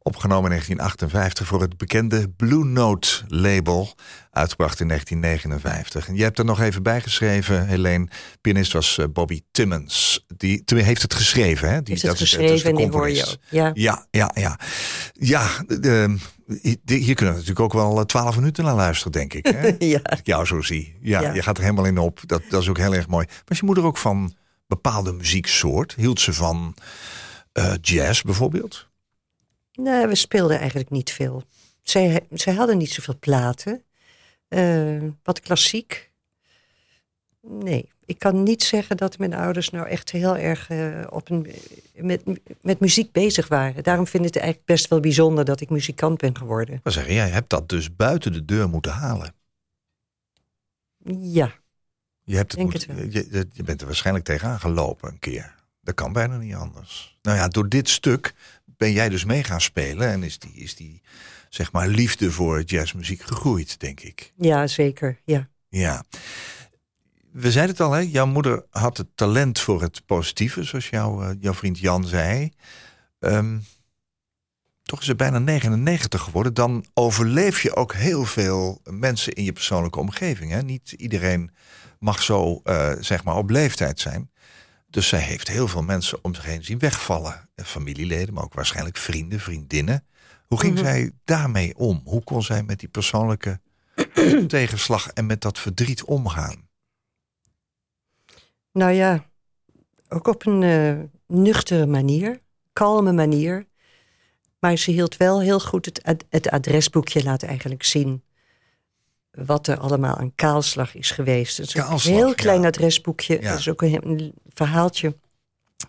Opgenomen in 1958 voor het bekende Blue Note label. Uitgebracht in 1959. En je hebt er nog even bij geschreven, Helene. Pianist was eh, Bobby Timmons. Die heeft het geschreven, hè? Die, Heeft het dat is- geschreven is de en die hoor je componist. ook. Ja. Ja, ja, ja. Ja, de- hier kunnen we natuurlijk ook wel twaalf minuten naar luisteren, denk ik. Hè? Ja. Als ik jou zo zie. Ja, Ja. je gaat er helemaal in op. Dat, dat is ook heel erg mooi. Was je moeder ook van bepaalde muzieksoort? Hield ze van eh, jazz bijvoorbeeld? Nee, we speelden eigenlijk niet veel. Zij, zij hadden niet zoveel platen. Eh, wat klassiek. Nee, ik kan niet zeggen dat mijn ouders nou echt heel erg eh, op een, met, met muziek bezig waren. Daarom vind ik het eigenlijk best wel bijzonder dat ik muzikant ben geworden. Maar zeggen, jij hebt dat dus buiten de deur moeten halen. Ja, Je, hebt het het je bent er waarschijnlijk tegenaan gelopen een keer. Dat kan bijna niet anders. Nou ja, door dit stuk ben jij dus mee gaan spelen. En is die, is die zeg maar, liefde voor jazzmuziek gegroeid, denk ik. ja zeker. Ja. Ja. We zeiden het al, hè? jouw moeder had het talent voor het positieve, zoals jouw, eh, jouw vriend Jan zei. Ehm, toch is ze bijna 99 geworden. Dan overleef je ook heel veel mensen in je persoonlijke omgeving. Hè? Niet iedereen mag zo eh, zeg maar op leeftijd zijn. Dus zij heeft heel veel mensen om zich heen zien wegvallen. Familieleden, maar ook waarschijnlijk vrienden, vriendinnen. Hoe ging Mhm. zij daarmee om? Hoe kon zij met die persoonlijke tegenslag en met dat verdriet omgaan? Nou ja, ook op een eh, nuchtere manier, kalme manier. Maar ze hield wel heel goed het, ad- het adresboekje laten eigenlijk zien. Wat er allemaal aan kaalslag is geweest. Het is ook Kaalslag, een heel ja. klein adresboekje. Ja. Het is ook een, een verhaaltje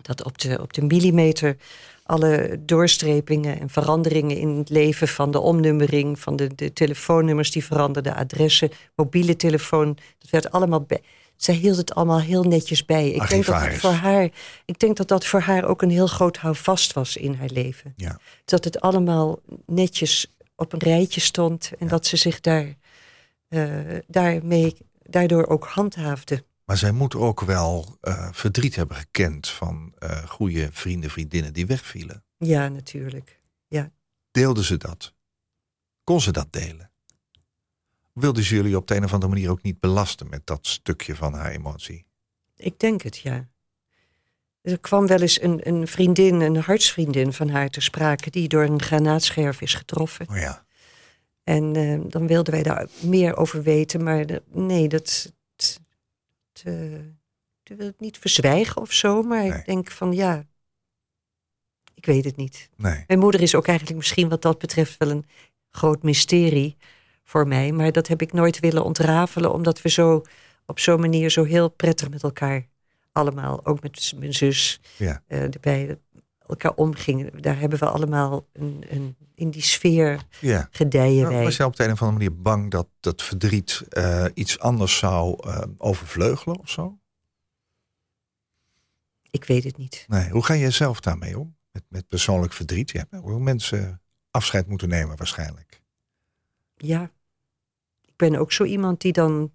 dat op de, op de millimeter alle doorstrepingen en veranderingen in het leven van de omnummering, van de, de telefoonnummers die veranderden, adressen, mobiele telefoon, dat werd allemaal bij. Zij hield het allemaal heel netjes bij. Ik denk, dat het voor haar, ik denk dat dat voor haar ook een heel groot houvast was in haar leven. Ja. Dat het allemaal netjes op een rijtje stond en dat ze zich daar, daarmee, daardoor ook handhaafde. Maar zij moet ook wel eh, verdriet hebben gekend van eh goede vrienden, vriendinnen die wegvielen. Ja, natuurlijk. Deelde ze dat? Kon ze dat delen? Wilde ze jullie op de een of andere manier ook niet belasten met dat stukje van haar emotie? Ik denk het, ja. Er kwam wel eens een, een vriendin, een hartsvriendin van haar te sprake... die door een granaatscherf is getroffen. Oh ja. En eh, dan wilden wij daar meer over weten. Maar de- nee, dat... eh, ik wil het niet verzwijgen of zo. Maar Nee. ik denk van ja... Ik weet het niet. Nee. Mijn moeder is ook eigenlijk misschien wat dat betreft wel een groot mysterie voor mij. Maar dat heb ik nooit willen ontrafelen, omdat we zo op zo'n manier zo heel prettig met elkaar allemaal, ook met mijn zus Ja. eh, erbij, elkaar omgingen. Daar hebben we allemaal een, een, in die sfeer Ja. gedijen wij. Was jij op de een of andere manier bang dat dat verdriet eh, iets anders zou eh, overvleugelen of zo? Ik weet het niet. Nee. Hoe ga jij zelf daarmee om? Met, met persoonlijk verdriet? Je hebt ook mensen afscheid moeten nemen waarschijnlijk. Ja, ik ben ook zo iemand die dan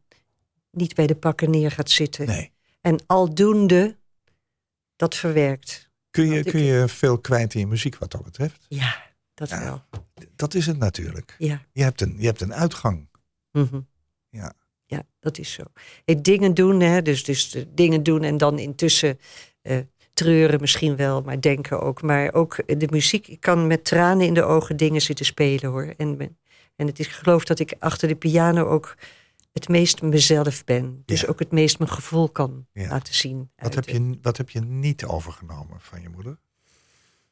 niet bij de pakken neer gaat zitten. Nee. En aldoende dat verwerkt. Kun je, kun je veel kwijt in je muziek wat dat betreft? Ja, dat Ja. wel. Dat is het natuurlijk. Ja. Je hebt een, je hebt een uitgang. Mhm. Ja. Ja, dat is zo. Hey, dingen doen, hè, dus, dus de dingen doen en dan intussen eh, treuren misschien wel, maar denken ook. Maar ook de muziek, ik kan met tranen in de ogen dingen zitten spelen hoor. En, en het is, ik geloof dat ik achter de piano ook het meest mezelf ben. Dus Ja. ook het meest mijn gevoel kan Ja. laten zien. Wat heb, je, wat heb je niet overgenomen van je moeder?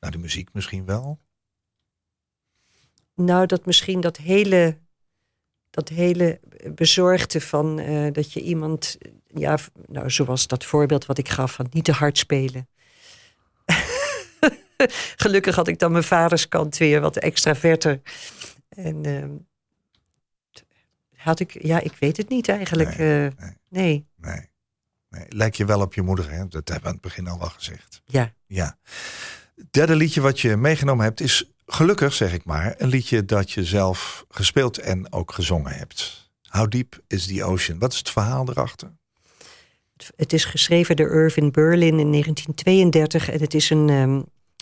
Nou, de muziek misschien wel. Nou, dat misschien dat hele, dat hele bezorgde van eh, dat je iemand, ja, nou, zoals dat voorbeeld wat ik gaf van niet te hard spelen. Gelukkig had ik dan mijn vaders kant weer wat extraverter. En ehm, had ik, ja, ik weet het niet eigenlijk. Nee, eh, nee. nee, Nee. nee. Lijk je wel op je moeder, hè? Dat hebben we aan het begin al wel gezegd. ja. Ja. Het derde liedje wat je meegenomen hebt is gelukkig, zeg ik maar, een liedje dat je zelf gespeeld en ook gezongen hebt. How Deep is the Ocean? Wat is het verhaal erachter? Het is geschreven door Irving Berlin in 1932 en het is een, ehm,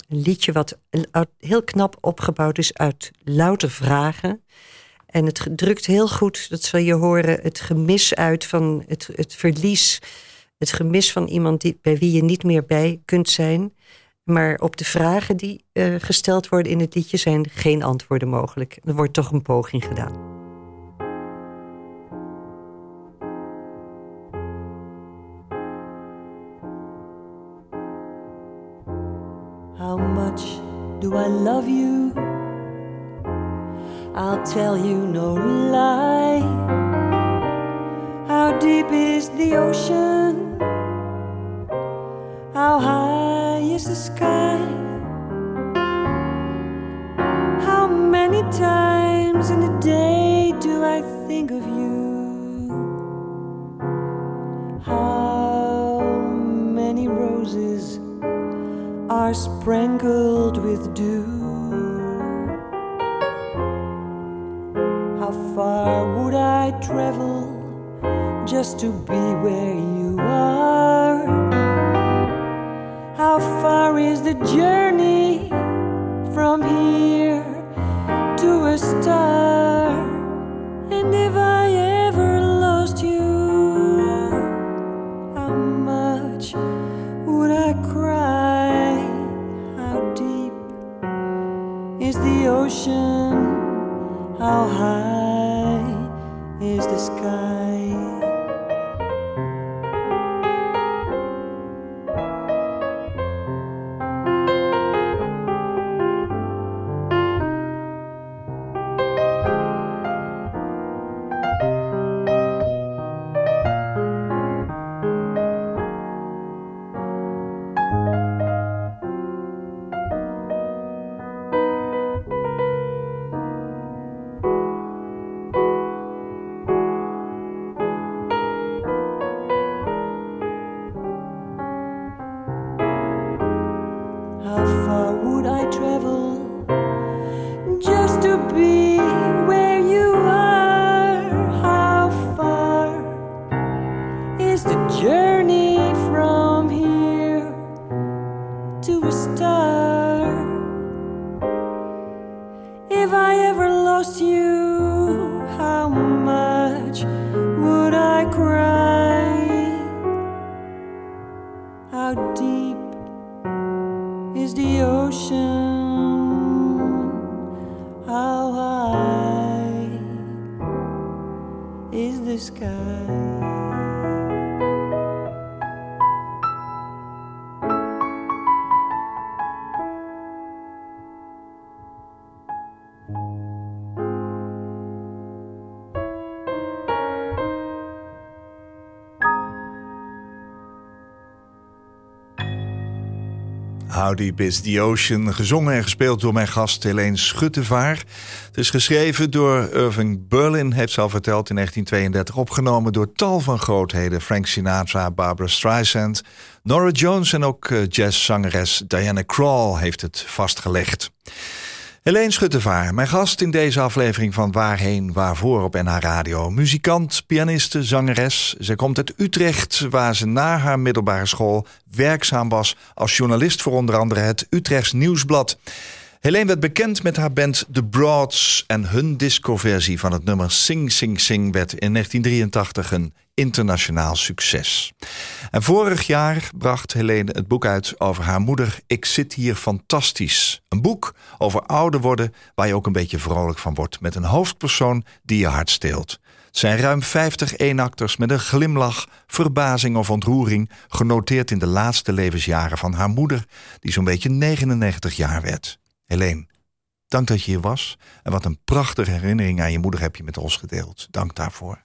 liedje wat heel knap opgebouwd is uit louter vragen. En het drukt heel goed, dat zal je horen, het gemis uit van het, het verlies. Het gemis van iemand die, bij wie je niet meer bij kunt zijn. Maar op de vragen die eh, gesteld worden in het liedje zijn geen antwoorden mogelijk. Er wordt toch een poging gedaan. How much do I love you? I'll tell you no lie. How deep is the ocean? How high is the sky? How many times in a day do I think of you? How many roses are sprinkled with dew? Far would I travel just to be where you are? How far is the journey from here to a star? And if sky? How Deep is the Ocean, gezongen en gespeeld door mijn gast Helene Schuttevaar. Het is geschreven door Irving Berlin, heeft ze al verteld, in 1932. Opgenomen door tal van grootheden. Frank Sinatra, Barbara Streisand, Nora Jones en ook eh, jazzzangeres Diana Krall heeft het vastgelegd. Helene Schuttevaar, mijn gast in deze aflevering van Waarheen Waarvoor op NH Radio. Muzikant, pianiste, zangeres. Zij komt uit Utrecht, waar ze na haar middelbare school werkzaam was als journalist voor onder andere het Utrechts Nieuwsblad. Helene werd bekend met haar band The Broads en hun discoversie van het nummer Sing Sing Sing werd in 1983 een internationaal succes. En vorig jaar bracht Helene het boek uit over haar moeder Ik zit hier fantastisch. Een boek over ouder worden waar je ook een beetje vrolijk van wordt met een hoofdpersoon die je hart steelt. Het zijn ruim 50 eenakters met een glimlach, verbazing of ontroering, genoteerd in de laatste levensjaren van haar moeder, die zo'n beetje 99 jaar werd. Helene, dank dat je hier was. En wat een prachtige herinnering aan je moeder heb je met ons gedeeld. Dank daarvoor.